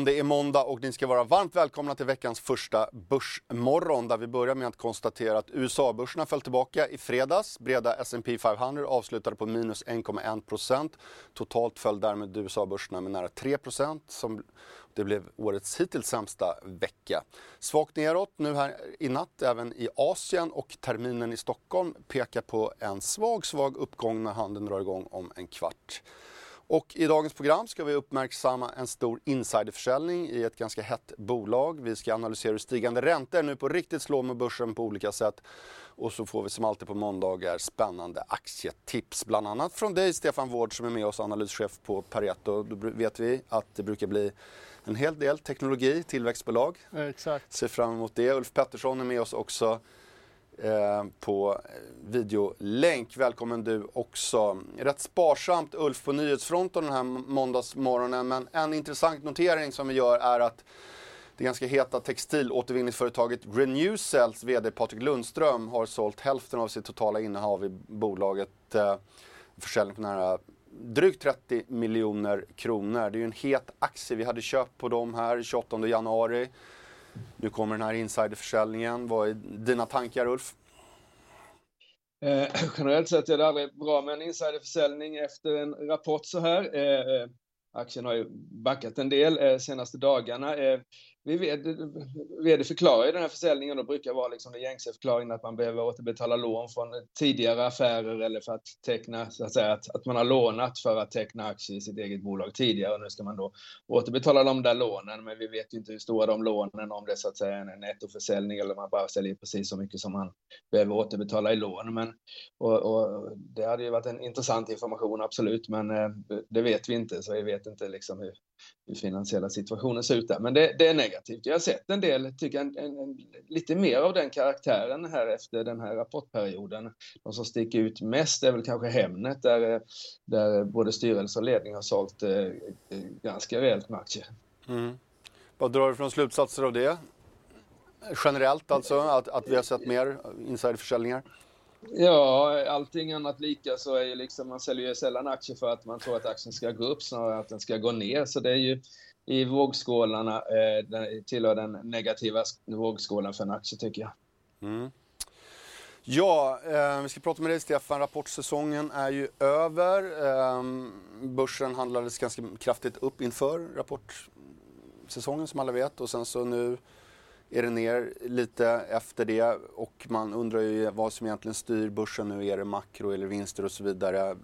Morgon, det är måndag och ni ska vara varmt välkomna till veckans första Börsmorgon där vi börjar med att konstatera att USA-börserna föll tillbaka i fredags. Breda S&P 500 avslutade på minus 1,1% Totalt föll därmed USA-börserna med nära 3% som det blev årets hittills sämsta vecka. Svagt neråt nu här i natt även i Asien och terminen i Stockholm pekar på en svag, svag uppgång när handeln drar igång om en kvart. Och i dagens program ska vi uppmärksamma en stor insiderförsäljning i ett ganska hett bolag. Vi ska analysera hur stigande räntor nu på riktigt slår med börsen på olika sätt. Och så får vi som alltid på måndagar spännande aktietips, bland annat från dig Stefan Wård som är med oss, analyschef på Pareto. Då vet vi att det brukar bli en hel del teknologi, tillväxtbolag. Exakt. Ser fram emot det. Ulf Pettersson är med oss också Eh, på videolänk. Välkommen du också. Rätt sparsamt Ulf på nyhetsfronten den här måndagsmorgonen men en intressant notering som vi gör är att det ganska heta textilåtervinningsföretaget Renewcells VD Patrik Lundström har sålt hälften av sitt totala innehav i bolaget. Eh, försäljning på nära drygt 30 miljoner kronor. Det är ju en het aktie. Vi hade köpt på dem här 28 januari. Nu kommer den här insiderförsäljningen. Vad är dina tankar Ulf? Eh, generellt sett är det aldrig bra med en insiderförsäljning efter en rapport så här. Eh, eh aktien har ju backat en del eh, senaste dagarna. Eh, vi vet, vd förklarar ju den här försäljningen, och brukar vara liksom den gängse förklaringen att man behöver återbetala lån från tidigare affärer eller för att teckna, så att säga, att, att man har lånat för att teckna aktier i sitt eget bolag tidigare. Och nu ska man då återbetala de där lånen, men vi vet ju inte hur stora de lånen, om det är så att säga en nettoförsäljning eller om man bara säljer precis så mycket som man behöver återbetala i lån. Men, och, och det hade ju varit en intressant information, absolut, men eh, det vet vi inte, så vi vet inte liksom hur, hur finansiella situationen ser ut där. Men det, det är negativt. Jag har sett en del, tycker jag, en, en, lite mer av den karaktären här efter den här rapportperioden. De som sticker ut mest är väl kanske Hemnet där, eh, där både styrelse och ledning har sålt eh, eh, ganska rejält med aktier. Mm. Vad drar du från slutsatser av det? Generellt alltså, att, att vi har sett mer insiderförsäljningar? Ja, allting annat lika så är ju liksom, man säljer ju sällan aktier för att man tror att aktien ska gå upp snarare än att den ska gå ner. Så det är ju i vågskålarna, eh, tillhör den negativa vågskålen för en aktie tycker jag. Mm. Ja, eh, vi ska prata med dig Stefan. Rapportsäsongen är ju över. Eh, börsen handlades ganska kraftigt upp inför rapportsäsongen som alla vet och sen så nu är det ner lite efter det och man undrar ju vad som egentligen styr börsen nu. Är det makro eller vinster och så vidare.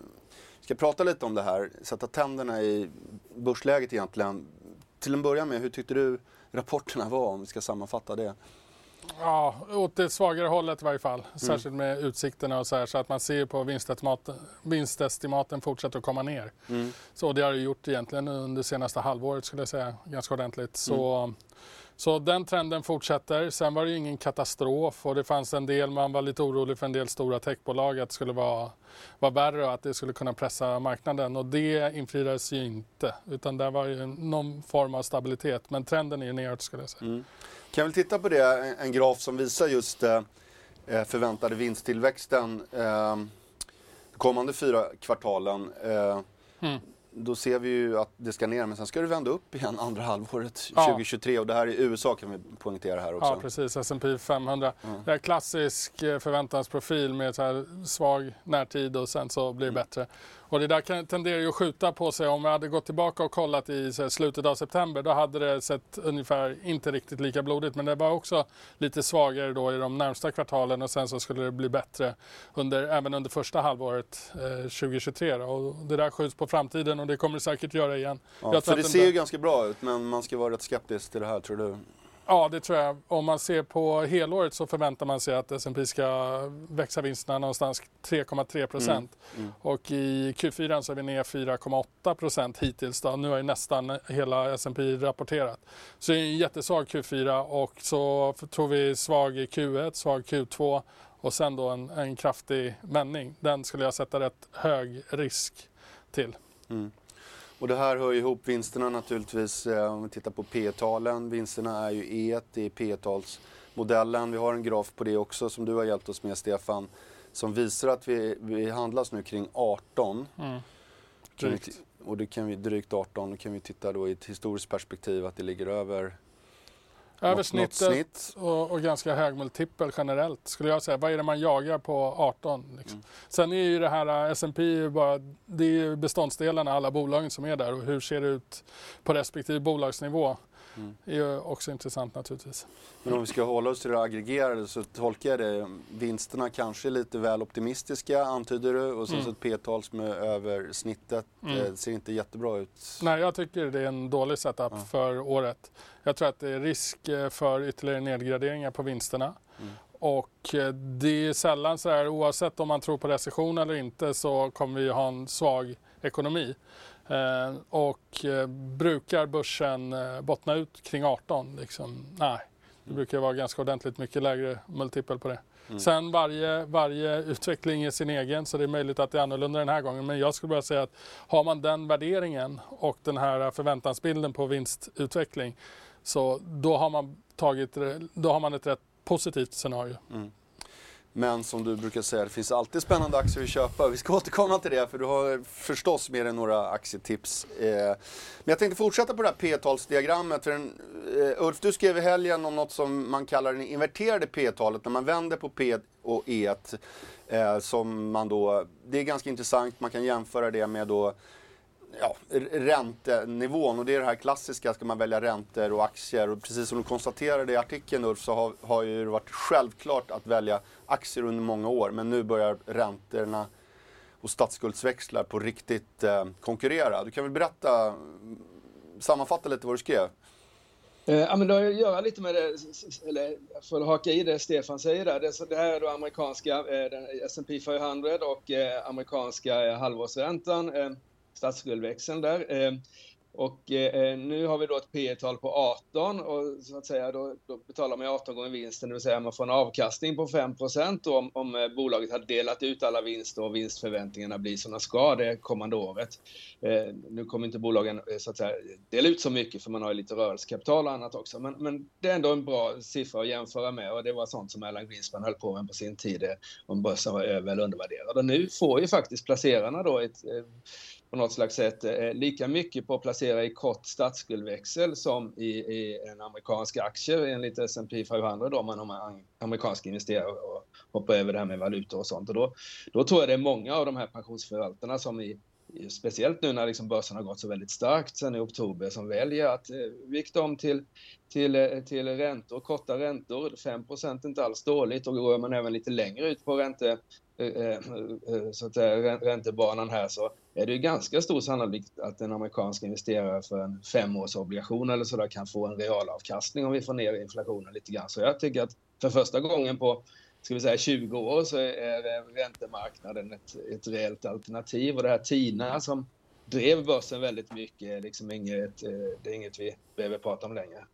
Vi ska prata lite om det här, sätta tänderna i börsläget egentligen. Till en början med, hur tyckte du rapporterna var om vi ska sammanfatta det? Ja, åt det svagare hållet i varje fall. Mm. Särskilt med utsikterna och så här. Så att man ser på vinstestimaten, vinstestimaten fortsätter att komma ner. Mm. Så det har det gjort egentligen under senaste halvåret skulle jag säga, ganska ordentligt. Så mm. Så den trenden fortsätter. Sen var det ju ingen katastrof och det fanns en del, man var lite orolig för en del stora techbolag att det skulle vara, vara värre och att det skulle kunna pressa marknaden och det infriades ju inte utan det var ju någon form av stabilitet men trenden är ju neråt skulle jag säga. Mm. Kan vi titta på det, en graf som visar just eh, förväntade vinsttillväxten eh, kommande fyra kvartalen. Eh, mm då ser vi ju att det ska ner, men sen ska det vända upp igen andra halvåret ja. 2023 och det här är USA kan vi poängtera här också. Ja precis, S&P 500. Mm. Det är klassisk eh, förväntansprofil med så här svag närtid och sen så blir det mm. bättre. Och det där tenderar ju att skjuta på sig. Om vi hade gått tillbaka och kollat i slutet av september då hade det sett ungefär inte riktigt lika blodigt. Men det var också lite svagare då i de närmsta kvartalen och sen så skulle det bli bättre under, även under första halvåret eh, 2023. Då. Och det där skjuts på framtiden och det kommer det säkert göra igen. Ja, för det ser ju gan... ganska bra ut men man ska vara rätt skeptisk till det här tror du? Ja, det tror jag. Om man ser på helåret så förväntar man sig att S&P ska växa vinsterna någonstans 3,3 procent. Mm. Mm. Och i Q4 så är vi ner 4,8 procent hittills. Då. Nu har ju nästan hela S&P rapporterat. Så det är en jättesvag Q4 och så tror vi svag Q1, svag Q2 och sen då en, en kraftig vändning. Den skulle jag sätta rätt hög risk till. Mm. Och det här hör ihop vinsterna naturligtvis. Eh, om vi tittar på P-talen. Vinsterna är ju E, det är P-talsmodellen. Vi har en graf på det också som du har hjälpt oss med Stefan. Som visar att vi, vi handlas nu kring 18. Mm. Drygt. Och det kan vi, drygt 18. Då kan vi titta då i ett historiskt perspektiv att det ligger över över snittet snitt. och, och, ganska hög multipel generellt skulle jag säga. Vad är det man jagar på 18? Liksom. Mm. Sen är ju det här S&P bara, det är beståndsdelarna, alla bolagen som är där och hur ser det ut på respektive bolagsnivå. Mm. är ju också intressant naturligtvis. Men om vi ska hålla oss till det aggregerade så tolkar jag det, vinsterna kanske är lite väl optimistiska antyder du och sen mm. så ett P-tal som är över snittet. Mm. Det ser inte jättebra ut. Nej, jag tycker det är en dålig setup ja. för året. Jag tror att det är risk eh, för ytterligare nedgraderingar på vinsterna. Mm. Och eh, det är sällan så här, oavsett om man tror på recession eller inte så kommer vi ha en svag ekonomi. Eh, och eh, brukar börsen eh, bottna ut kring 18? Liksom, nej, det mm. brukar vara ganska ordentligt mycket lägre multipel på det. Mm. Sen varje, varje utveckling är sin egen så det är möjligt att det är annorlunda den här gången. Men jag skulle bara säga att har man den värderingen och den här förväntansbilden på vinstutveckling så då har man, tagit, då har man ett rätt positivt scenario. Mm. Men som du brukar säga, det finns alltid spännande aktier att köpa. Vi ska återkomma till det för du har förstås mer än några aktietips. Eh, men jag tänkte fortsätta på det här P-talsdiagrammet. För en, eh, Ulf, du skrev i helgen om något som man kallar det inverterade P-talet. När man vänder på P och E. Eh, som man då, det är ganska intressant, man kan jämföra det med då ja, räntenivån och det är det här klassiska, ska man välja räntor och aktier och precis som du konstaterade i artikeln Ulf så har, har ju det varit självklart att välja aktier under många år men nu börjar räntorna och statsskuldsväxlar på riktigt eh, konkurrera. Du kan väl berätta, sammanfatta lite vad du skrev? Eh, ja, men det har att göra lite med det, eller för att haka i det Stefan säger där. Det, det här är då amerikanska eh, S&P 500 och eh, amerikanska eh, halvårsräntan. Eh, Statsskuldväxeln där. Eh, och eh, nu har vi då ett P tal på 18 och så att säga då, då, betalar man 18 gånger vinsten, det vill säga man får en avkastning på 5 om, om eh, bolaget har delat ut alla vinster och vinstförväntningarna blir som de ska det kommande året. Nu kommer inte bolagen så att säga dela ut så mycket för man har ju lite rörelsekapital och annat också, men, men det är ändå en bra siffra att jämföra med och det var sånt som Erland Greenspan höll på med på sin tid om börsen var över eller undervärderad. Och nu får ju faktiskt placerarna då ett på något slags sätt eh, lika mycket på att placera i kort statsskuldväxel som i, i en amerikansk aktie enligt S&P 500 då, om man har amerikanska investerare och hoppar över det här med valutor och sånt. Och då, då tror jag det är många av de här pensionsförvaltarna som i speciellt nu när liksom börsen har gått så väldigt starkt sen i oktober, som väljer att eh, vikta om till, till, eh, till räntor, korta räntor. 5 är inte alls dåligt och går man även lite längre ut på ränte, eh, eh, eh så att räntebanan här så är det ganska stor sannolikhet att en amerikansk investerare för en femårsobligation eller sådär kan få en realavkastning om vi får ner inflationen lite grann. Så jag tycker att för första gången på ska vi säga 20 år så är räntemarknaden ett, ett reellt alternativ och det här TINA som drev börsen väldigt mycket är liksom inget, eh, det är inget vi behöver prata om längre.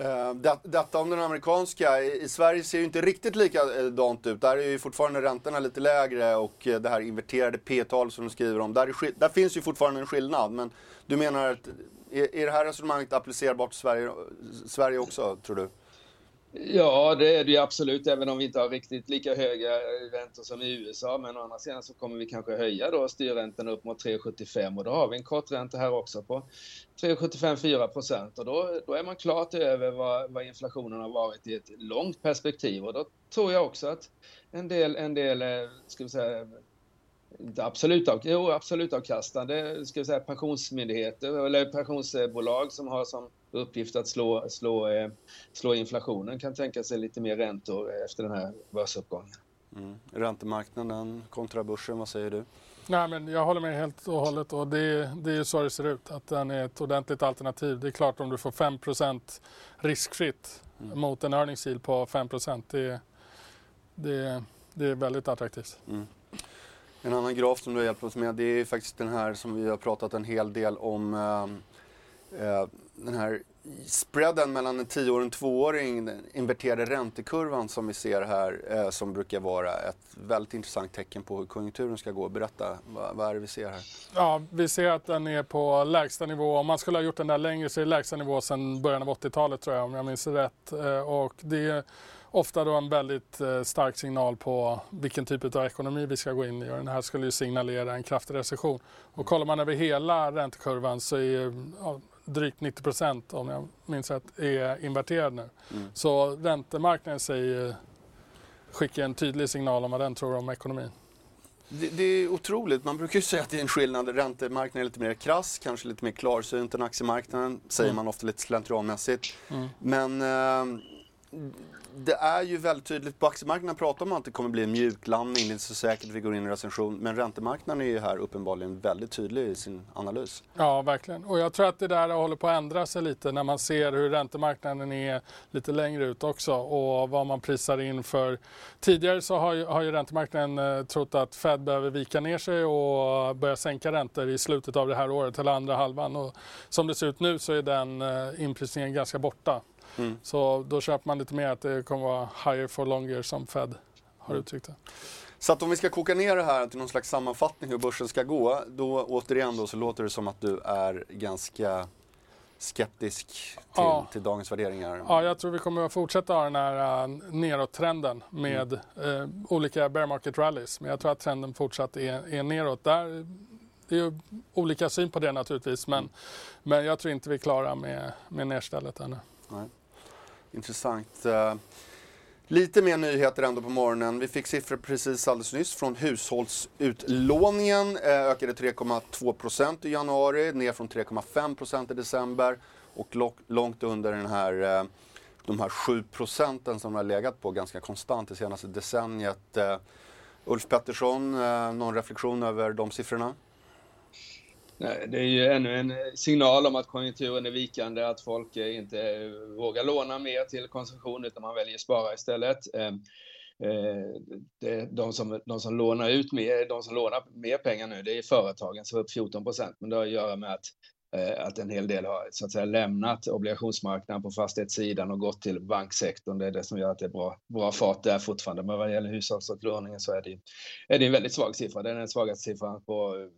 Eh, det, detta om den amerikanska. I, Sverige ser ju inte riktigt likadant eh, ut. Där är ju fortfarande räntorna lite lägre och eh, det här inverterade P-tal som du skriver om. Där, är, där finns ju fortfarande en skillnad. Men du menar att är, är det här resonemanget applicerbart i Sverige, Sverige också, tror du? Ja, det är det ju absolut, även om vi inte har riktigt lika höga räntor som i USA. Men å andra sidan så kommer vi kanske höja då styrräntan upp mot 3,75 och då har vi en kortränta här också på 3,75-4 procent och då, då är man klart över vad, vad, inflationen har varit i ett långt perspektiv och då tror jag också att en del, en del eh, ska vi säga, absolut, jo, absolut avkastande ska vi säga, pensionsmyndigheter eller pensionsbolag som har som uppgift att slå, slå, eh, slå inflationen kan tänka sig lite mer räntor efter den här börsuppgången. Mm. Räntemarknaden kontra börsen, vad säger du? Nej, men jag håller med helt och hållet och det, det är ju så det ser ut, att den är ett ordentligt alternativ. Det är klart om du får 5% riskfritt mm. mot en earnings yield på 5 det, det, det är väldigt attraktivt. Mm. En annan graf som du har hjälpt oss med det är faktiskt den här som vi har pratat en hel del om. Eh, eh den här spreaden mellan en 10 och en 2-åring, den inverterade räntekurvan som vi ser här, eh, som brukar vara ett väldigt intressant tecken på hur konjunkturen ska gå. Berätta, vad, vad, är det vi ser här? Ja, vi ser att den är på lägsta nivå. Om man skulle ha gjort den där längre så är det lägsta nivå sedan början av 80-talet tror jag, om jag minns rätt. Eh, och det är ofta då en väldigt eh, stark signal på vilken typ av ekonomi vi ska gå in i och den här skulle ju signalera en kraftig recession. Och kollar man över hela räntekurvan så är ja, drygt 90 procent om jag minns rätt är inverterad nu. Mm. Så räntemarknaden säger, skickar en tydlig signal om vad den tror om ekonomin. Det, det, är otroligt. Man brukar ju säga att det är en skillnad. Räntemarknaden är lite mer krass, kanske lite mer klarsynt än aktiemarknaden. Säger mm. man ofta lite slentrianmässigt. Mm. Men eh, det är ju väldigt tydligt. På aktiemarknaden pratar man att det kommer bli en mjuklandning. Det är inte så säkert att vi går in i recension. Men räntemarknaden är ju här uppenbarligen väldigt tydlig i sin analys. Ja, verkligen. Och jag tror att det där håller på att ändra sig lite när man ser hur räntemarknaden är lite längre ut också och vad man prisar in för. Tidigare så har ju, har ju räntemarknaden eh, trott att Fed behöver vika ner sig och börja sänka räntor i slutet av det här året eller andra halvan. Och som det ser ut nu så är den eh, inprisningen ganska borta. Mm. Så då köper man lite mer att det kommer vara higher for longer som Fed har mm. uttryckt det. Så att om vi ska koka ner det här till någon slags sammanfattning hur börsen ska gå, då återigen då så låter det som att du är ganska skeptisk till, ja. till dagens värderingar? Ja, jag tror vi kommer att fortsätta ha den här uh, nedåttrenden med mm. uh, olika bear market rallies. Men jag tror att trenden fortsatt är, är neråt. Där, det är ju olika syn på det naturligtvis, men, mm. men jag tror inte vi är klara med, med nedstället ännu. Nej. Intressant. Eh, lite mer nyheter ändå på morgonen. Vi fick siffror precis alldeles nyss från hushållsutlåningen. Eh, ökade 3,2% i januari, ner från 3,5% i december och långt under den här, eh, de här 7 procenten som har legat på ganska konstant det senaste decenniet. Ulf Pettersson, någon reflektion över de siffrorna? Det är ju ännu en eh, signal om att konjunkturen är vikande, att folk eh, inte eh, vågar låna mer till konsumtion utan man väljer spara istället. Ehm, de som, de som lånar ut mer, de som lånar mer pengar nu, det är företagen som är upp 14 procent, men det har att göra med att att en hel del har så att säga lämnat obligationsmarknaden på fastighetssidan och gått till banksektorn. Det är det som gör att det är bra, bra fart där fortfarande. Men vad gäller hushållsutlåningen så är det, är det en väldigt svag siffra. Det är den svagaste siffran på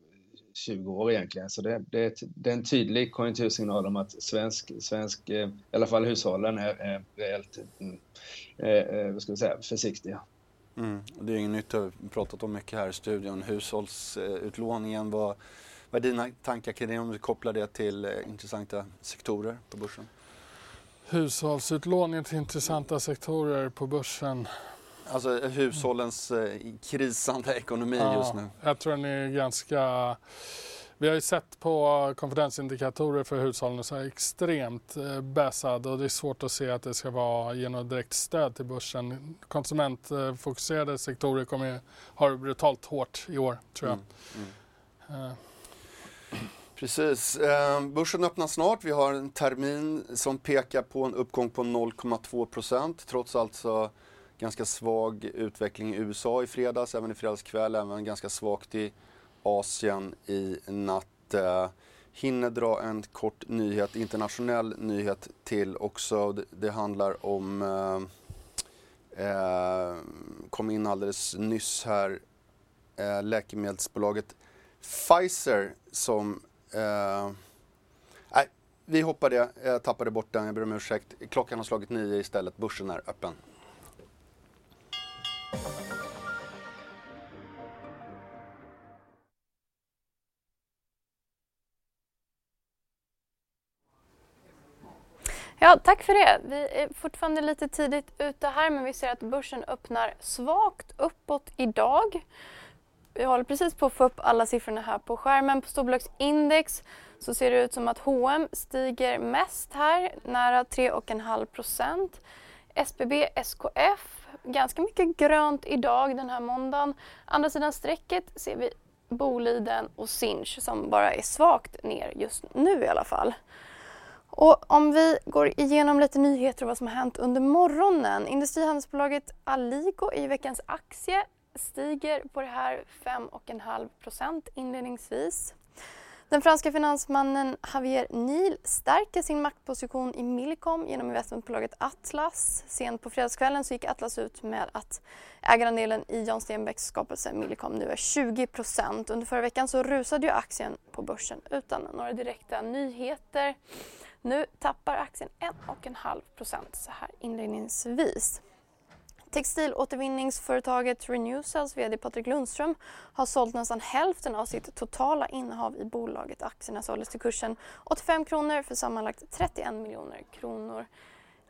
20 år egentligen. Så det, det, det är en tydlig konjunktursignal om att svensk, svensk eh, i alla fall hushållen är, är reellt mm, eh, eh, vad ska vi säga, försiktiga. Mm. Det är inget nytt, har pratat om mycket här i studion. Hushållsutlåningen, vad, vad är dina tankar kring det om du kopplar det till intressanta sektorer på börsen? Hushållsutlåningen till intressanta sektorer på börsen. Alltså hushållens eh, krisande ekonomi ja, just nu. Jag tror den är ganska... Vi har ju sett på konfidensindikatorer för hushållen så är extremt eh, bäsad och det är svårt att se att det ska vara genom direkt stöd till börsen. Konsumentfokuserade sektorer kommer ha det brutalt hårt i år, tror jag. Mm, mm. Uh. Precis. Eh, börsen öppnar snart. Vi har en termin som pekar på en uppgång på 0,2 procent trots alltså ganska svag utveckling i USA i fredags, även i fredags kväll, även ganska svagt i Asien i natt. Eh, hinner dra en kort nyhet, internationell nyhet till också. Det, det handlar om, eh, eh, kom in alldeles nyss här, eh, läkemedelsbolaget Pfizer som eh, Nej, vi hoppar det. Jag tappade bort den, jag ber om ursäkt. Klockan har slagit nio istället, börsen är öppen. Ja, tack för det. Vi är fortfarande lite tidigt ute här men vi ser att börsen öppnar svagt uppåt idag. Vi håller precis på att få upp alla siffrorna här på skärmen. På storbolagsindex så ser det ut som att H&M stiger mest här, nära 3,5 procent. SBB, SKF, ganska mycket grönt idag den här måndagen. Andra sidan strecket ser vi Boliden och Sinch som bara är svagt ner just nu i alla fall. Och om vi går igenom lite nyheter och vad som har hänt under morgonen. Industrihandelsbolaget Aligo i veckans aktie stiger på det här 5,5 procent inledningsvis. Den franska finansmannen Javier Niel stärker sin maktposition i Millicom genom investmentbolaget Atlas. Sent på fredagskvällen så gick Atlas ut med att ägarandelen i Jan Stenbecks skapelse Millicom nu är 20% Under förra veckan så rusade ju aktien på börsen utan några direkta nyheter. Nu tappar aktien 1,5% så här inledningsvis. Textilåtervinningsföretaget Renewcells VD Patrik Lundström har sålt nästan hälften av sitt totala innehav i bolaget. Aktierna såldes till kursen 85 kronor för sammanlagt 31 miljoner kronor.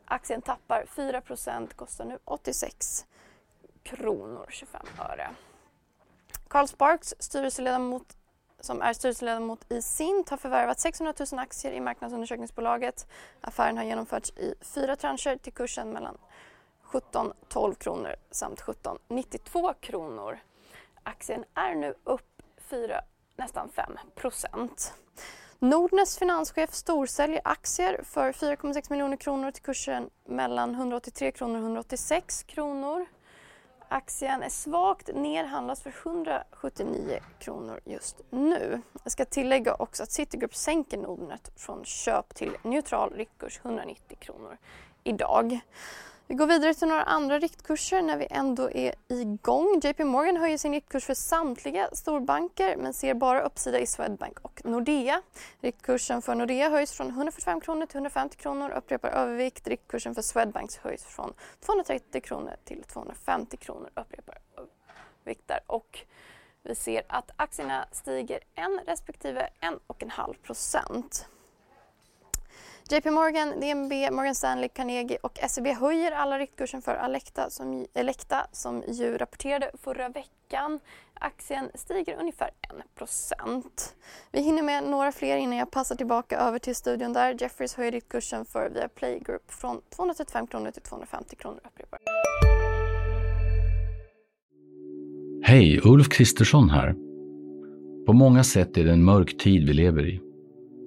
Aktien tappar 4% kostar nu 86 kronor 25 öre. Carl Sparks, styrelseledamot som är styrelseledamot i Sint har förvärvat 600 000 aktier i marknadsundersökningsbolaget. Affären har genomförts i fyra trancher till kursen mellan 17,12 kronor samt 17,92 kronor. Aktien är nu upp 4, nästan 5 procent. Nordnets finanschef storsäljer aktier för 4,6 miljoner kronor till kursen mellan 183 kronor och 186 kronor. Aktien är svagt nerhandlas för 179 kronor just nu. Jag ska tillägga också att Citigroup sänker Nordnet från köp till neutral riktkurs 190 kronor idag. Vi går vidare till några andra riktkurser när vi ändå är igång. JP Morgan höjer sin riktkurs för samtliga storbanker men ser bara uppsida i Swedbank och Nordea. Riktkursen för Nordea höjs från 145 kronor till 150 kronor, upprepar övervikt. Riktkursen för Swedbank höjs från 230 kronor till 250 kronor, upprepar överviktar. Och vi ser att aktierna stiger 1 respektive en och en halv procent. JP Morgan, DNB, Morgan Stanley, Carnegie och SEB höjer alla riktkursen för Alecta som, Elekta som ju rapporterade förra veckan. Aktien stiger ungefär 1 Vi hinner med några fler innan jag passar tillbaka över till studion där. Jeffries höjer riktkursen för Viaplay Group från 235 kronor till 250 kronor. Upprepar. Hej, Ulf Kristersson här. På många sätt är det en mörk tid vi lever i.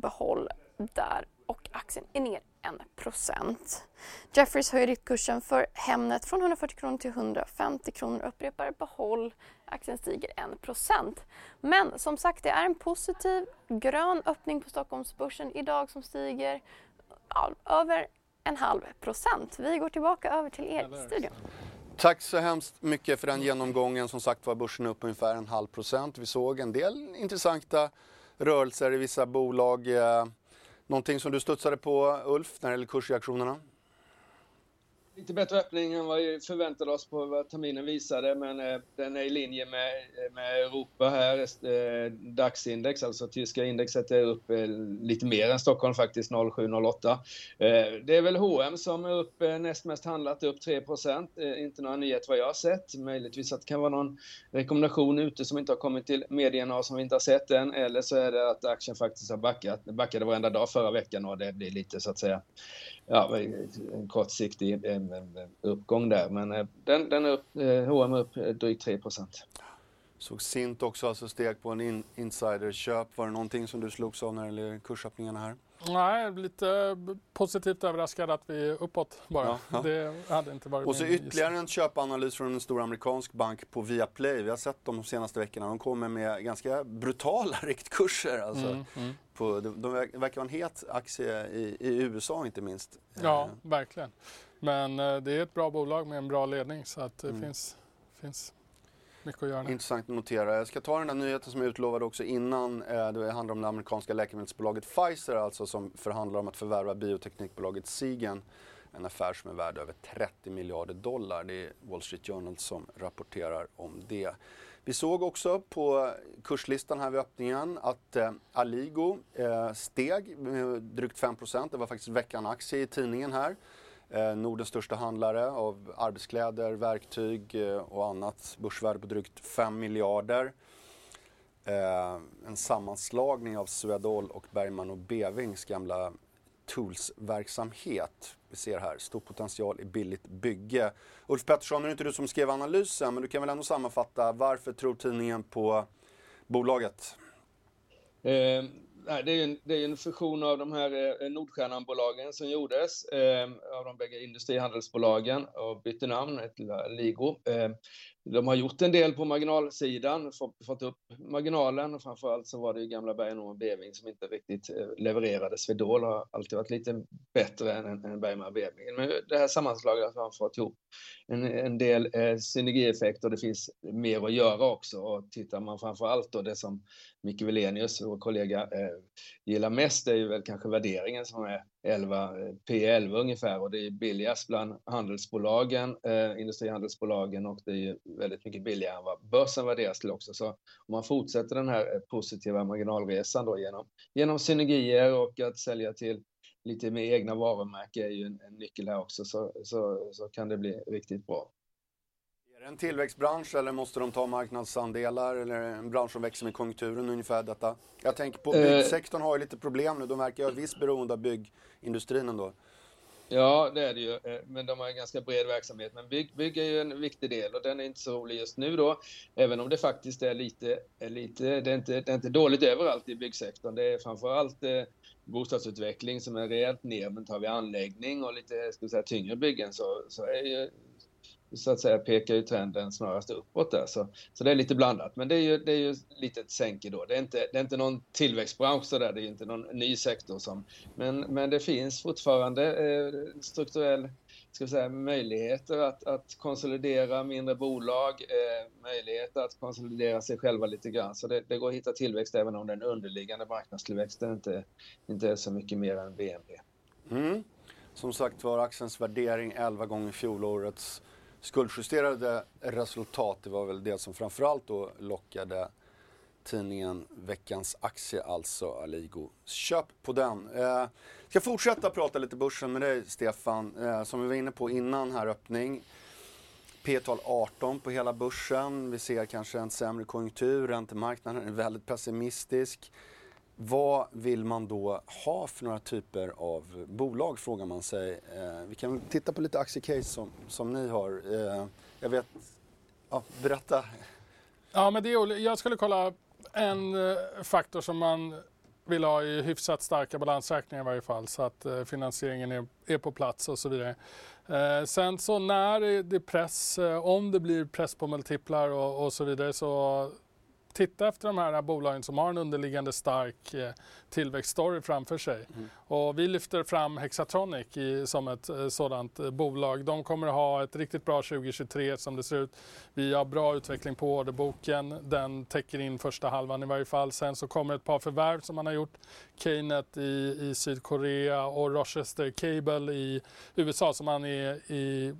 Behåll där och aktien är ner 1 Jeffries höjer kursen för Hemnet från 140 kronor till 150 kronor. Upprepar behåll. Aktien stiger 1% Men som sagt, det är en positiv grön öppning på Stockholmsbörsen idag som stiger ja, över en halv procent. Vi går tillbaka över till er i studion. Tack så hemskt mycket för den genomgången. Som sagt var börsen upp ungefär en halv procent. Vi såg en del intressanta rörelser i vissa bolag. Eh, någonting som du studsade på Ulf när det gäller kursreaktionerna? Lite bättre öppning än vad vi förväntade oss på vad terminen visade, men eh, den är i linje med, eh, med Europa här. Eh, alltså tyska indexet, är upp eh, lite mer än Stockholm faktiskt, 07-08. Eh, det är väl H&M som är upp eh, näst mest handlat, upp 3 Inte några nyheter vad jag har sett. Möjligtvis att det kan vara någon rekommendation ute som inte har kommit till medierna och som vi inte har sett än. Eller så är det att aktien faktiskt har backat. Det backade varenda dag förra veckan och det blir lite så att säga ja, en kortsiktig uppgång där. Men eh, den, den är upp, H&M upp eh, drygt 3 Såg Sint också alltså steg på en in insiderköp. Var det någonting som du slogs av när det gäller kursöppningarna här? Nej, lite positivt överraskad att vi är uppåt bara. Ja, ja. Det hade inte varit Och så ytterligare en köpanalys från en stor amerikansk bank på Viaplay. Vi har sett dem de senaste veckorna. De kommer med ganska brutala riktkurser. Alltså. Mm, mm. På, de, de verkar vara en het aktie i, i USA inte minst. Ja, eh. verkligen. Men eh, det är ett bra bolag med en bra ledning så att det mm. finns, finns mycket att göra. Intressant att notera. Jag ska ta den där nyheten som jag utlovade också innan. Eh, det handlar om det amerikanska läkemedelsbolaget Pfizer alltså som förhandlar om att förvärva bioteknikbolaget Sigen. En affär som är värd över 30 miljarder dollar. Det är Wall Street Journal som rapporterar om det. Vi såg också på kurslistan här vid öppningen att eh, Aligo eh, steg med drygt 5% Det var faktiskt veckan-aktie i tidningen här. Eh, Nordens största handlare av arbetskläder, verktyg eh, och annat. Börsvärde på drygt 5 miljarder. Eh, en sammanslagning av Swedol och Bergman och Bevings gamla Tools-verksamhet. Vi ser här, stor potential i billigt bygge. Ulf Pettersson, nu är det inte du som skrev analysen, men du kan väl ändå sammanfatta varför tror tidningen på bolaget? Eh, det är en, det är en fusion av de här eh, Nordstjärnan-bolagen som gjordes, eh, av de bägge industrihandelsbolagen och bytte namn till Ligo. Eh, de har gjort en del på marginalsidan, fått upp marginalen och framförallt så var det ju gamla Bergman och Beving som inte riktigt eh, levererade. Swedol har alltid varit lite bättre än, än Bergman och Beving. Men det här sammanslaget har fått ihop en, en del eh, synergieffekter och det finns mer att göra också. Och tittar man framförallt då det som Micke Wilenius, vår kollega, eh, gillar mest det är ju väl kanske värderingen som är 11, eh, P11 ungefär och det är billigast bland handelsbolagen, eh, industrihandelsbolagen och det är väldigt mycket billigare än vad börsen värderas till också. Så om man fortsätter den här eh, positiva marginalresan då genom, genom synergier och att sälja till lite med egna varumärken är ju en, en nyckel här också så, så, så kan det bli riktigt bra. Är det en tillväxtbransch eller måste de ta marknadsandelar eller en bransch som växer med konjunkturen ungefär detta? Jag tänker på eh. byggsektorn har ju lite problem nu. De verkar ha ett visst beroende av byggindustrin ändå. Ja, det är det ju. Eh, men de har en ganska bred verksamhet. Men bygg, bygg är ju en viktig del och den är inte så rolig just nu då. Även om det faktiskt är lite, är lite det, är inte, det är inte dåligt överallt i byggsektorn. Det är framförallt eh, bostadsutveckling som är rejält ner. Men tar vi anläggning och lite ska säga, tyngre byggen så, så är ju så att säga pekar ju trenden snarast uppåt där. Så, så det är lite blandat. Men det är ju, det är ju lite ett sänke då. Det är inte, det är inte någon tillväxtbransch så där. Det är ju inte någon ny sektor som... Men, men det finns fortfarande eh, strukturell ska vi säga, möjligheter att, att konsolidera mindre bolag, eh, möjligheter att konsolidera sig själva lite grann. Så det, det, går att hitta tillväxt även om den underliggande marknadstillväxten inte, inte är så mycket mer än BNP. Mm. Som sagt var, aktiens värdering 11 gånger fjolårets skuldjusterade resultat, det var väl det som framförallt då lockade tidningen Veckans Aktie, alltså Aligo. Köp på den. Eh, ska fortsätta prata lite börsen med dig Stefan, eh, som vi var inne på innan här öppning. P-tal 18 på hela börsen. Vi ser kanske en sämre konjunktur, räntemarknaden är väldigt pessimistisk. Vad vill man då ha för några typer av bolag frågar man sig. Eh, vi kan titta på lite aktiecase som, som ni har. Eh, jag vet, ja, berätta. Ja, men det är, jag skulle kolla en eh, faktor som man vill ha i hyfsat starka balansräkningar i varje fall så att eh, finansieringen är, är på plats och så vidare. Eh, sen så när det är press, eh, om det blir press på multiplar och, och så vidare så titta efter de här bolagen som har en underliggande stark eh, tillväxtstory framför sig. Mm. Och vi lyfter fram Hexatronic i, som ett eh, sådant eh, bolag. De kommer att ha ett riktigt bra 2023 som det ser ut. Vi har bra utveckling på orderboken. Den täcker in första halvan i varje fall. Sen så kommer ett par förvärv som man har gjort. Keynet i, i Sydkorea och Rochester Cable i USA som man är i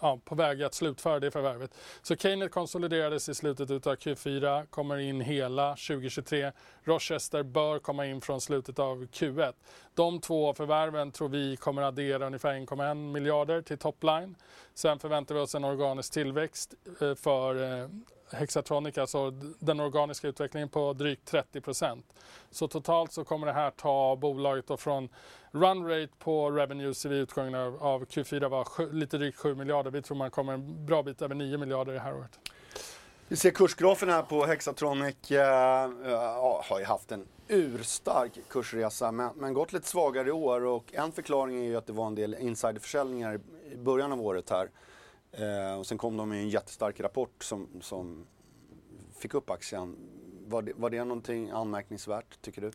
ja, på väg att slutföra det förvärvet. Så Keynet konsoliderades i slutet av Q4, kommer in hela 2023. Rochester bör komma in från slutet av Q1. De två förvärven tror vi kommer addera ungefär 1,1 miljarder till topline. Sen förväntar vi oss en organisk tillväxt eh, för eh, Hexatronic, alltså den organiska utvecklingen på drygt 30% Så totalt så kommer det här ta bolaget då från run rate på revenues vid utgången av, av Q4 var sju, lite drygt 7 miljarder. Vi tror man kommer en bra bit över 9 miljarder det här året. Vi ser kursgrafen här på Hexatronic. Uh, har ju haft en urstark kursresa men, men gått lite svagare i år och en förklaring är ju att det var en del insiderförsäljningar i början av året här. Eh, och sen kom de med en jättestark rapport som, som fick upp aktien. Var det, var det någonting anmärkningsvärt tycker du?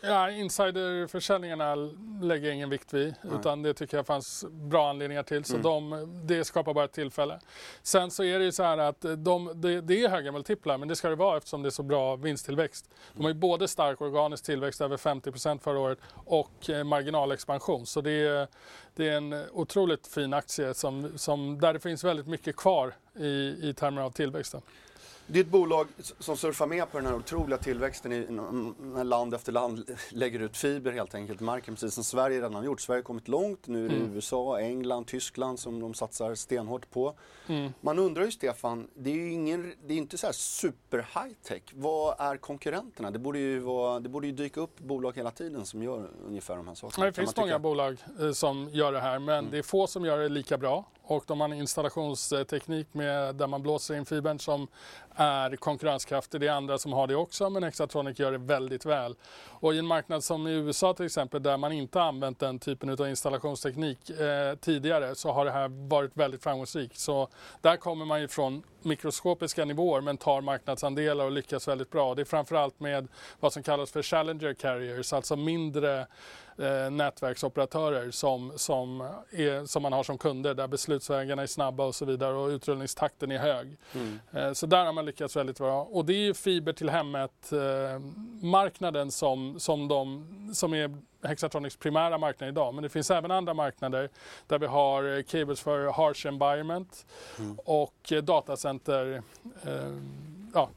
Ja, insiderförsäljningarna lägger jag ingen vikt vid. Nej. Utan det tycker jag fanns bra anledningar till. Så mm. de, det skapar bara ett tillfälle. Sen så är det ju så här att de, det, det är höga multiplar men det ska det vara eftersom det är så bra vinsttillväxt. De har ju både stark organisk tillväxt över 50 förra året och eh, marginalexpansion. Så det är, det är en otroligt fin aktie som, som, där det finns väldigt mycket kvar i, i termer av tillväxten. Det är ett bolag som surfar med på den här otroliga tillväxten i, när land efter land lägger ut fiber helt enkelt i marken, precis som Sverige redan har gjort. Sverige har kommit långt, nu är det mm. USA, England, Tyskland som de satsar stenhårt på. Mm. Man undrar ju Stefan, det är ju ingen, det är inte så här super high tech. Vad är konkurrenterna? Det borde, ju vara, det borde ju dyka upp bolag hela tiden som gör ungefär de här sakerna. Det finns många bolag eh, som gör det här men mm. det är få som gör det lika bra och de har en installationsteknik med, där man blåser in fibern som är konkurrenskraftig. Det är andra som har det också men Hexatronic gör det väldigt väl. Och i en marknad som i USA till exempel där man inte använt den typen av installationsteknik eh, tidigare så har det här varit väldigt framgångsrikt. Så där kommer man ju från mikroskopiska nivåer men tar marknadsandelar och lyckas väldigt bra. Det är framförallt med vad som kallas för Challenger Carriers, alltså mindre eh, nätverksoperatörer som, som, är, som man har som kunder där beslutsvägarna är snabba och så vidare och utrullningstakten är hög. Mm. Eh, så där har man lyckats väldigt bra. Och det är ju fiber till hemmet eh, marknaden som, som, de, som är Hexatronics primära marknad idag. Men det finns även andra marknader där vi har cables för harsh environment mm. och datacenter eh, ja,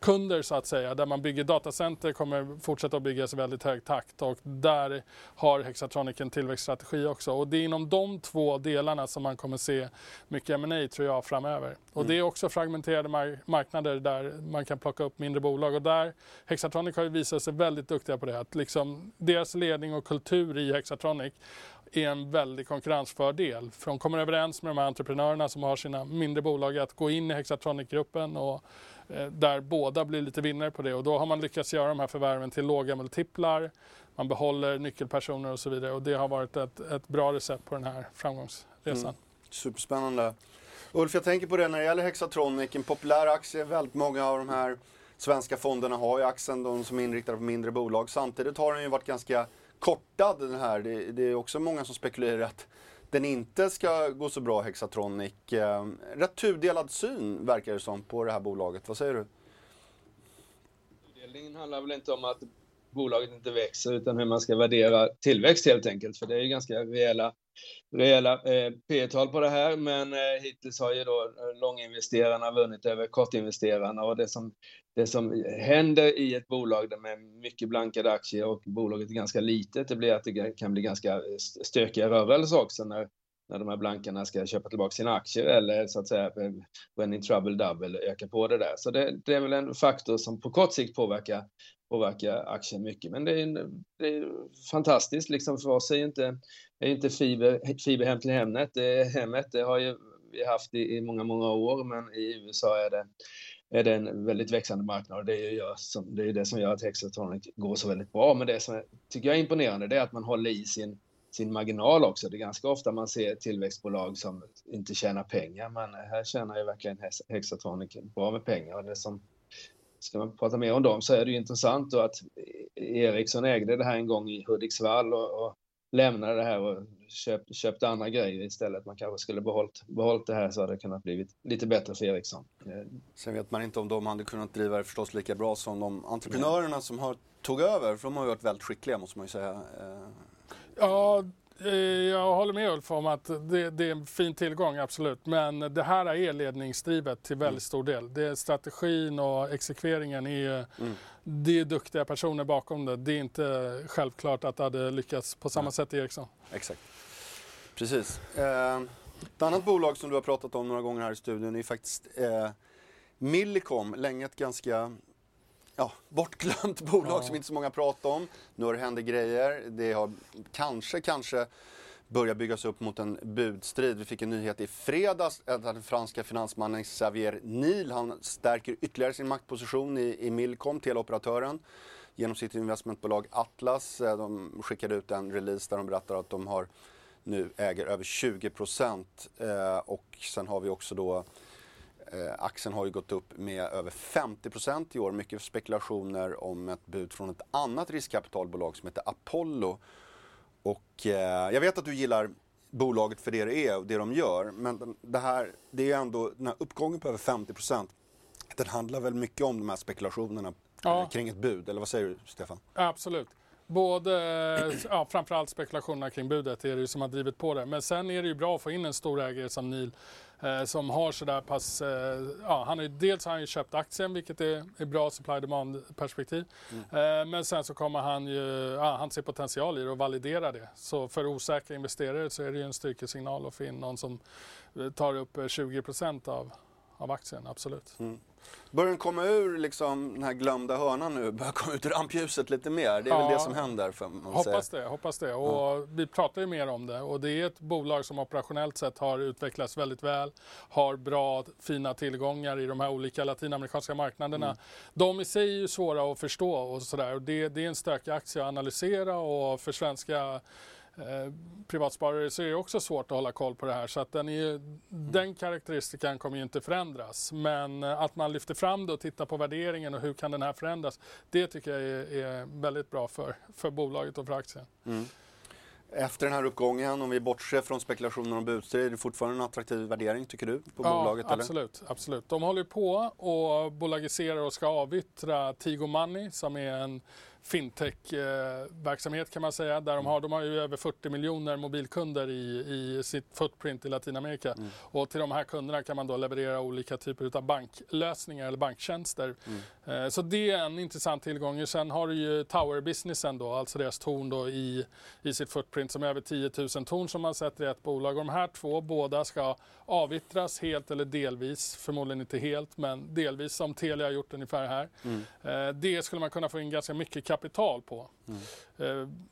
kunder så att säga, där man bygger datacenter kommer fortsätta att byggas i väldigt hög takt och där har Hexatronic en tillväxtstrategi också. Och det är inom de två delarna som man kommer se mycket M&A tror jag framöver. Och mm. det är också fragmenterade mar marknader där man kan plocka upp mindre bolag och där Hexatronic har ju visat sig väldigt duktiga på det. Att liksom deras ledning och kultur i Hexatronic är en väldig konkurrensfördel. För de kommer överens med de här entreprenörerna som har sina mindre bolag att gå in i Hexatronic-gruppen och Eh, där båda blir lite vinnare på det och då har man lyckats göra de här förvärven till låga multiplar. Man behåller nyckelpersoner och så vidare och det har varit ett, ett bra recept på den här framgångsresan. Mm. Superspännande. Ulf, jag tänker på det när det gäller Hexatronic, en populär aktie. Väldigt många av de här svenska fonderna har ju aktien, de som är inriktade på mindre bolag. Samtidigt har den ju varit ganska kortad den här. Det, det är också många som spekulerar att den inte ska gå så bra, Hexatronic. Eh, rätt tudelad syn verkar det som på det här bolaget. Vad säger du? Tudelningen handlar väl inte om att bolaget inte växer utan hur man ska värdera tillväxt helt enkelt. För det är ju ganska rejäla, rejäla eh, P-tal på det här. Men eh, hittills har ju då långinvesterarna vunnit över kortinvesterarna och det som, det som händer i ett bolag med mycket blankade aktier och bolaget är ganska litet, det blir att det kan bli ganska stökiga rörelser också när när de här blankarna ska köpa tillbaka sina aktier eller så att säga eh, when in trouble double öka på det där. Så det, det, är väl en faktor som på kort sikt påverkar, påverkar aktien mycket. Men det är, det är fantastiskt liksom för oss är inte, är inte fiber, fiber hem till hemmet. Det, hemmet det har ju vi haft i, i många, många år men i USA är det är det en väldigt växande marknad och det är, ju som, det, är det som gör att Hexatronic går så väldigt bra. Men det som jag tycker jag är imponerande det är att man håller i sin sin marginal också. Det är ganska ofta man ser tillväxtbolag som inte tjänar pengar, men här tjänar ju verkligen Hexatronic bra med pengar. Och det som, ska man prata mer om dem så är det ju intressant då att Ericsson ägde det här en gång i Hudiksvall och, och lämnade det här och köp, köpte andra grejer istället. Man kanske skulle behållit, behållit det här så hade det kunnat blivit lite bättre för Ericsson. Sen vet man inte om de hade kunnat driva det förstås lika bra som de entreprenörerna Nej. som har tog över, för de har ju varit väldigt skickliga måste man ju säga. Eh, Ja, jag håller med Ulf om att det, det, är en fin tillgång, absolut. Men det här är ledningsdrivet till väldigt stor del. Det är strategin och exekveringen är mm. Det är duktiga personer bakom det. Det är inte självklart att det hade lyckats på samma Nej. sätt i Ericsson. Exakt. Precis. Eh, ett annat bolag som du har pratat om några gånger här i studion är faktiskt eh, Millicom. Länge ett ganska ja, bortglömt bolag ja. som inte så många pratar om. Nu har det hänt grejer. Det har kanske, kanske börjat byggas upp mot en budstrid. Vi fick en nyhet i fredags att den franska finansmannen Xavier Niel, han stärker ytterligare sin maktposition i, i Milcom, teleoperatören, genom sitt investmentbolag Atlas. Eh, de skickade ut en release där de berättar att de har nu äger över 20 procent. Eh, och sen har vi också då aktien har ju gått upp med över 50% i år. Mycket spekulationer om ett bud från ett annat riskkapitalbolag som heter Apollo. Och eh, jag vet att du gillar bolaget för det det är och det de gör. Men det här, det är ändå, den här uppgången på över 50% den handlar väl mycket om de här spekulationerna ja. kring ett bud, eller vad säger du Stefan? Absolut. Både, ja, framförallt spekulationerna kring budet är det ju som har drivit på det. Men sen är det ju bra att få in en stor ägare som Neil eh, som har sådär pass, eh, ja, han är, dels har han ju köpt aktien vilket är, är bra supply demand perspektiv. Mm. Eh, men sen så kommer han ju, ja, han ser potential i det och validera det. Så för osäkra investerare så är det ju en styrkesignal att få in någon som eh, tar upp 20 eh, av, av aktien, absolut. Mm. Börjar den komma ur liksom, den här glömda hörnan nu? Börjar komma ut ur rampljuset lite mer? Det är ja, väl det som händer? För man hoppas säga. det, hoppas det. Och ja. Vi pratar ju mer om det och det är ett bolag som operationellt sett har utvecklats väldigt väl. Har bra, fina tillgångar i de här olika latinamerikanska marknaderna. Mm. De i sig är ju svåra att förstå och sådär. Det, det är en stökig aktie att analysera och för svenska Eh, privatsparare så är det också svårt att hålla koll på det här. Så att den, är, den karaktäristiken kommer ju inte förändras. Men eh, att man lyfter fram det och tittar på värderingen och hur kan den här förändras. Det tycker jag är, är väldigt bra för, för bolaget och för aktien. Mm. Efter den här uppgången, om vi bortser från spekulationer om budstrid, är det fortfarande en attraktiv värdering tycker du på ja, bolaget? Absolut, eller? absolut. De håller på och bolagiserar och ska avyttra Tigo Money som är en fintech-verksamhet kan man säga. Där de, har, de har ju över 40 miljoner mobilkunder i, i sitt footprint i Latinamerika. Mm. Och till de här kunderna kan man då leverera olika typer av banklösningar eller banktjänster. Mm. Eh, så det är en intressant tillgång. Sen har du ju Tower-businessen då, alltså deras torn då i, i sitt footprint som är över 10 000 torn som man sätter i ett bolag. Och de här två, båda ska avyttras helt eller delvis, förmodligen inte helt, men delvis som Telia har gjort ungefär här. Mm. Eh, det skulle man kunna få in ganska mycket kapital på. Mm.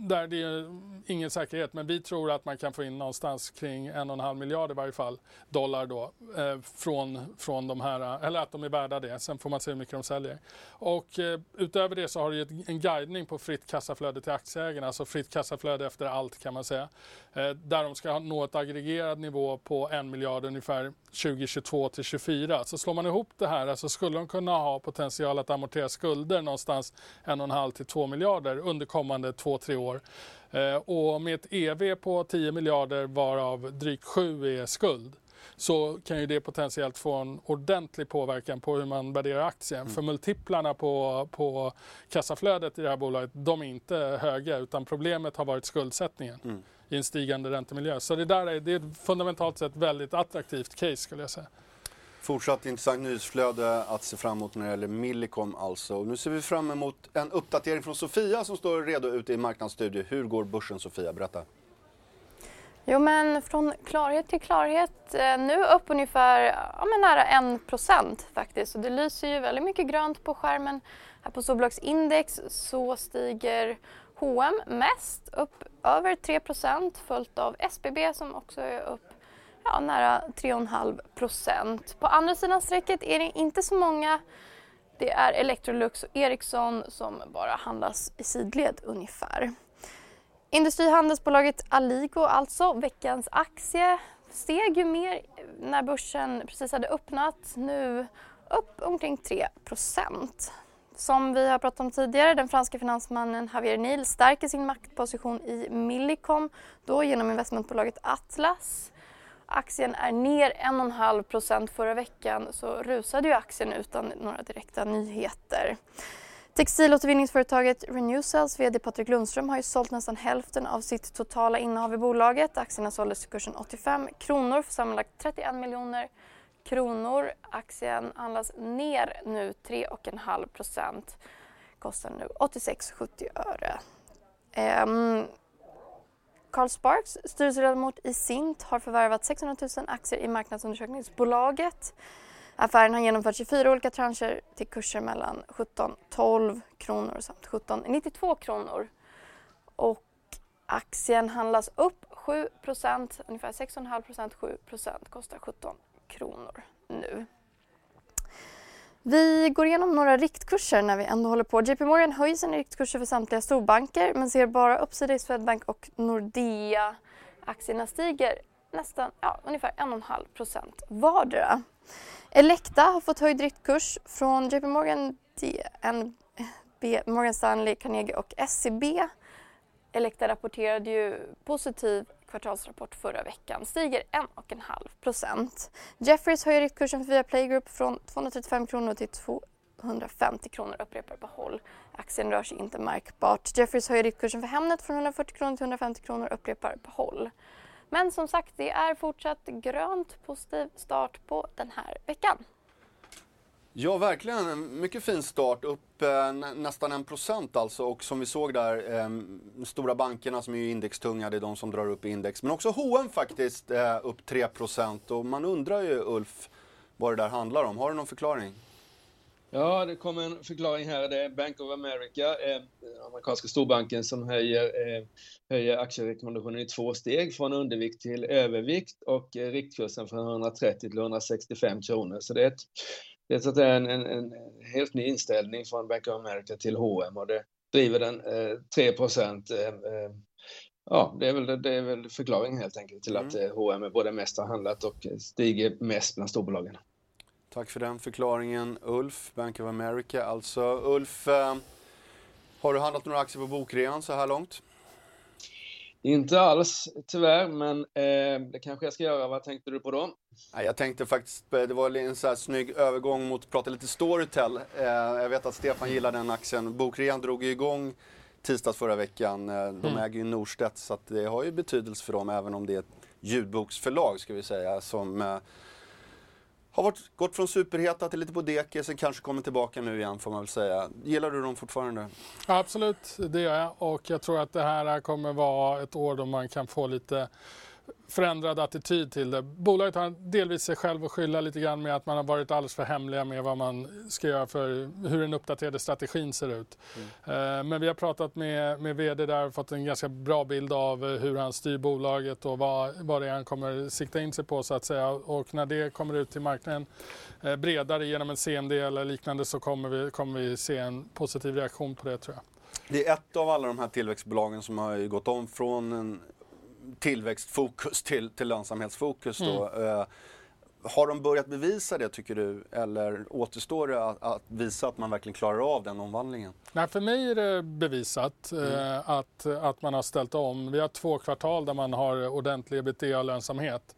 Där det är ingen säkerhet, men vi tror att man kan få in någonstans kring en och en halv miljard i varje fall dollar då eh, från, från de här, eller att de är värda det. Sen får man se hur mycket de säljer. Och eh, utöver det så har du en guidning på fritt kassaflöde till aktieägarna, alltså fritt kassaflöde efter allt kan man säga. Eh, där de ska nå ett aggregerad nivå på 1 miljard ungefär 2022 till 2024. Så slår man ihop det här så skulle de kunna ha potential att amortera skulder någonstans en och en halv till 2 miljarder under kommande 2–3 år år. Eh, och med ett EV på 10 miljarder varav drygt 7 är skuld så kan ju det potentiellt få en ordentlig påverkan på hur man värderar aktien. Mm. För multiplarna på, på kassaflödet i det här bolaget, de är inte höga utan problemet har varit skuldsättningen mm. i en stigande räntemiljö. Så det där är, det är ett fundamentalt sett väldigt attraktivt case skulle jag säga. Fortsatt intressant nyhetsflöde att se fram emot när det gäller Millicom alltså. Nu ser vi fram emot en uppdatering från Sofia som står redo ute i marknadsstudio. Hur går börsen Sofia? Berätta. Jo men från klarhet till klarhet. Eh, nu upp ungefär ja, men nära 1 procent faktiskt. Och det lyser ju väldigt mycket grönt på skärmen. Här på storbolagsindex så stiger H&M mest, upp över 3 följt av SBB som också är upp ja, nära 3,5 procent. På andra sidan strecket är det inte så många. Det är Electrolux och Ericsson som bara handlas i sidled ungefär. Industrihandelsbolaget Aligo alltså, veckans aktie, steg ju mer när börsen precis hade öppnat. Nu upp omkring 3% Som vi har pratat om tidigare, den franska finansmannen Javier Nil stärker sin maktposition i Millicom, då genom investmentbolaget Atlas. Aktien är ner 1,5% förra veckan så rusade ju aktien utan några direkta nyheter. Textilåtervinningsföretaget Renewcells VD Patrik Lundström har ju sålt nästan hälften av sitt totala innehav i bolaget. Aktierna såldes till kursen 85 kronor för sammanlagt 31 miljoner kronor. Aktien handlas ner nu 3,5 procent. Kostar nu 86,70 öre. Um, Carl Sparks, styrelseledamot i Sint, har förvärvat 600 000 aktier i marknadsundersökningsbolaget. Affären har genomförts i fyra olika trancher till kurser mellan 17,12 kronor samt 17,92 kronor. Och aktien handlas upp 7% ungefär 6,5% 7% kostar 17 kronor nu. Vi går igenom några riktkurser när vi ändå håller på. JP Morgan höjer sina riktkurser för samtliga storbanker men ser bara uppsida i Swedbank och Nordea. Aktierna stiger nästan, ja, ungefär 1,5 procent vardera. Elekta har fått höjd riktkurs från JP Morgan, DNB, Morgan Stanley, Carnegie och SEB. Elekta rapporterade ju positiv kvartalsrapport förra veckan stiger 1,5 procent. Jefferies höjer riktkursen för Viaplay Group från 235 kronor till 250 kronor, upprepar behåll. Aktien rör sig inte märkbart. Jefferies höjer riktkursen för Hemnet från 140 kronor till 150 kronor, upprepar behåll. Men som sagt, det är fortsatt grönt positiv start på den här veckan. Ja, verkligen. En mycket fin start. Upp eh, nästan en procent alltså. Och som vi såg där, eh, stora bankerna som är indextunga, det är de som drar upp index. Men också H&M faktiskt eh, upp 3 procent. Och man undrar ju, Ulf, vad det där handlar om. Har du någon förklaring? Ja, det kommer en förklaring här. Det är Bank of America, eh, amerikanska storbanken, som höjer, eh, höjer aktierekommendationen i två steg, från undervikt till övervikt och eh, riktkursen från 130 till 165 kronor. Så det är, ett, det är så att en, en, en, helt ny inställning från Bank of America till H&M och det driver den eh, 3 procent. Eh, eh, ja, det är, väl, det är väl förklaringen helt enkelt till att mm. H&M är både mest har handlat och stiger mest bland storbolagen. Tack för den förklaringen Ulf, Bank of America. Alltså Ulf, eh, har du handlat några aktier på bokrean så här långt? Inte alls tyvärr, men eh, det kanske jag ska göra. Vad tänkte du på då? Jag tänkte faktiskt, det var en så här snygg övergång mot att prata lite Storytel. Eh, jag vet att Stefan gillar den aktien. Bokrean drog ju igång tisdags förra veckan. Eh, de mm. äger ju Norstedt så det har ju betydelse för dem även om det är ett ljudboksförlag ska vi säga som eh, har varit, gått från superheta till lite på deke, sen kanske kommer tillbaka nu igen får man väl säga. Gillar du dem fortfarande? Absolut, det gör jag och jag tror att det här kommer vara ett år då man kan få lite förändrad attityd till det. Bolaget har delvis sig själv att skylla lite grann med att man har varit alldeles för hemliga med vad man ska göra för hur den uppdaterade strategin ser ut. Mm. Eh, men vi har pratat med, med VD där och fått en ganska bra bild av hur han styr bolaget och vad, vad det är han kommer sikta in sig på så att säga. Och när det kommer ut till marknaden eh, bredare genom en CMD eller liknande så kommer vi, kommer vi se en positiv reaktion på det tror jag. Det är ett av alla de här tillväxtbolagen som har gått om från en tillväxtfokus till, till lönsamhetsfokus. Då. Mm. Uh, har de börjat bevisa det tycker du eller återstår det att, att, visa att man verkligen klarar av den omvandlingen? Nej, för mig är det bevisat mm. eh, att, att man har ställt om. Vi har två kvartal där man har ordentlig ebitda-lönsamhet.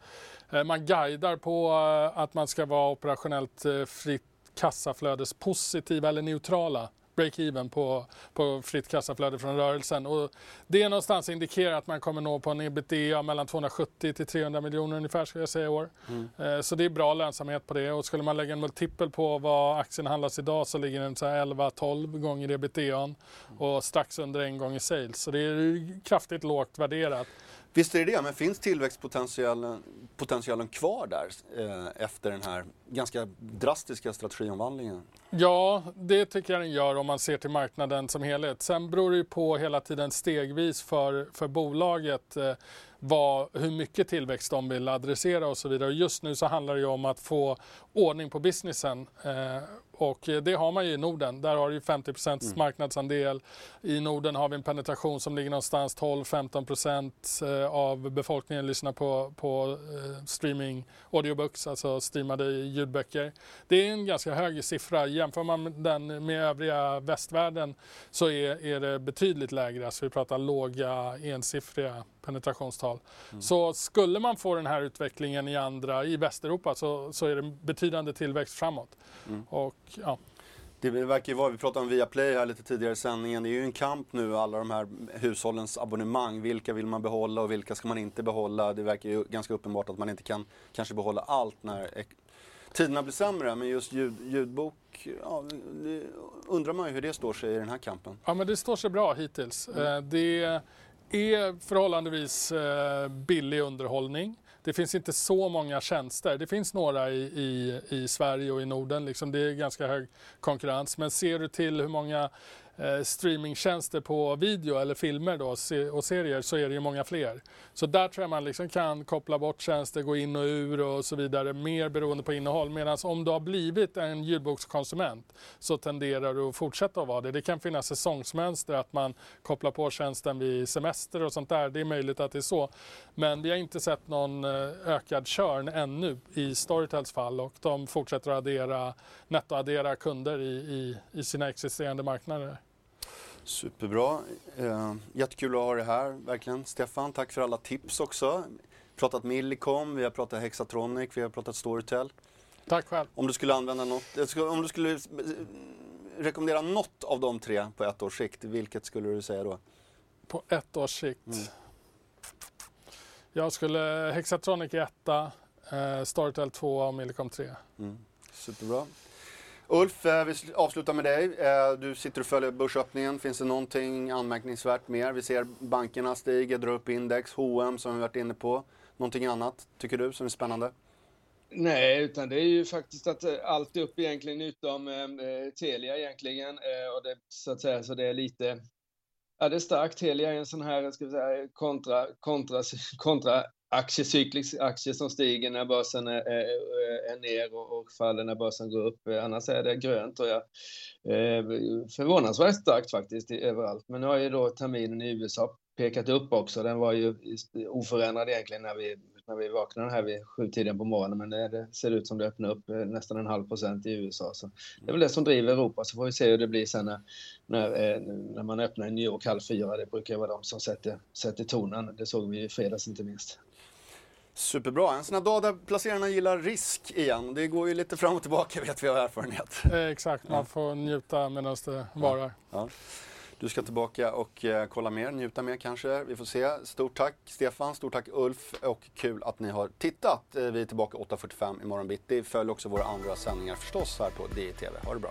Eh, man guidar på eh, att man ska vara operationellt eh, fritt kassaflödespositiva eller neutrala break-even på, på fritt kassaflöde från rörelsen. Och det är någonstans indikerar att man kommer nå på en ebitda mellan 270 till 300 miljoner ungefär skulle jag säga i år. Mm. Eh, så det är bra lönsamhet på det och skulle man lägga en multipel på vad aktien handlas idag så ligger den 11-12 gånger ebitda och strax under en gång i sales. Så det är kraftigt lågt värderat. Visst är det det, men finns tillväxtpotentialen potentialen kvar där eh, efter den här ganska drastiska strategiomvandlingen? Ja, det tycker jag den gör om man ser till marknaden som helhet. Sen beror det ju på hela tiden stegvis för, för bolaget eh, vad, hur mycket tillväxt de vill adressera och så vidare. Just nu så handlar det ju om att få ordning på businessen eh, och det har man ju i Norden. Där har du 50 mm. marknadsandel. I Norden har vi en penetration som ligger någonstans 12-15 eh, av befolkningen lyssnar på, på eh, streaming audiobooks, alltså streamade ljudböcker. Det är en ganska hög siffra. Jämför man den med övriga västvärlden så är, är det betydligt lägre. Alltså vi pratar låga ensiffriga penetrationstal. Mm. Så skulle man få den här utvecklingen i andra, i Västeuropa så, så är det betydande tillväxt framåt. Mm. Och, ja. Det verkar ju vara, vi pratade om Viaplay här lite tidigare i sändningen, det är ju en kamp nu alla de här hushållens abonnemang. Vilka vill man behålla och vilka ska man inte behålla? Det verkar ju ganska uppenbart att man inte kan kanske behålla allt när tiderna blir sämre. Men just ljud, ljudbok, ja, undrar man ju hur det står sig i den här kampen. Ja men det står sig bra hittills. Mm. Eh, det är förhållandevis eh, billig underhållning. Det finns inte så många tjänster. Det finns några i, i, i Sverige och i Norden. Liksom det är ganska hög konkurrens. Men ser du till hur många Eh, streamingtjänster på video eller filmer då, och serier så är det ju många fler. Så där tror jag man liksom kan koppla bort tjänster, gå in och ur och så vidare, mer beroende på innehåll. Medan om du har blivit en ljudbokskonsument så tenderar du att fortsätta att vara det. Det kan finnas säsongsmönster, att man kopplar på tjänsten vid semester och sånt där. Det är möjligt att det är så. Men vi har inte sett någon eh, ökad körn ännu i Storytels fall och de fortsätter att addera, nettoaddera kunder i, i, i sina existerande marknader. Superbra. Eh, jättekul att ha dig här, verkligen. Stefan, tack för alla tips också. Pratat Millicom, vi har pratat Hexatronic, vi har pratat Storytel. Tack själv. Om du skulle använda något, eh, om du skulle eh, rekommendera något av de tre på ett års sikt, vilket skulle du säga då? På ett års sikt? Mm. Jag skulle, Hexatronic etta, eh, Storytel 2 och Millicom 3. Mm. Superbra. Ulf, eh, vi avslutar med dig. Eh, du sitter och följer börsöppningen. Finns det någonting anmärkningsvärt mer? Vi ser bankerna stiger, drar upp index, H&M som vi varit inne på. Någonting annat, tycker du, som är spännande? Nej, utan det är ju faktiskt att eh, allt är upp egentligen utom eh, Telia egentligen. Eh, och det, så att säga, så det är lite... Ja, det är starkt. Telia är en sån här, ska vi säga, kontra, kontra, kontra aktiecyklisk aktie som stiger när börsen är, är, är ner och, och, faller när börsen går upp. Annars är det grönt och jag, eh, förvånansvärt starkt faktiskt överallt. Men nu har ju då terminen i USA pekat upp också. Den var ju oförändrad egentligen när vi, när vi vaknade här vid sjutiden på morgonen. Men det ser ut som det öppnar upp eh, nästan en halv procent i USA. Så det är väl det som driver Europa. Så får vi se hur det blir sen när, när, eh, när man öppnar i New York halv fyra. Det brukar vara de som sätter, sätter tonen. Det såg vi i fredags inte minst. Superbra. En sån här dag där placerarna gillar risk igen. Det går ju lite fram och tillbaka vet vi av erfarenhet. Eh, exakt, man får njuta medan det varar. Ja. Ja. Du ska tillbaka och eh, kolla mer, njuta mer kanske. Vi får se. Stort tack Stefan, stort tack Ulf och kul att ni har tittat. Eh, vi är tillbaka 8.45 imorgon bitti. Följ också våra andra sändningar förstås här på DTV. Ha det bra.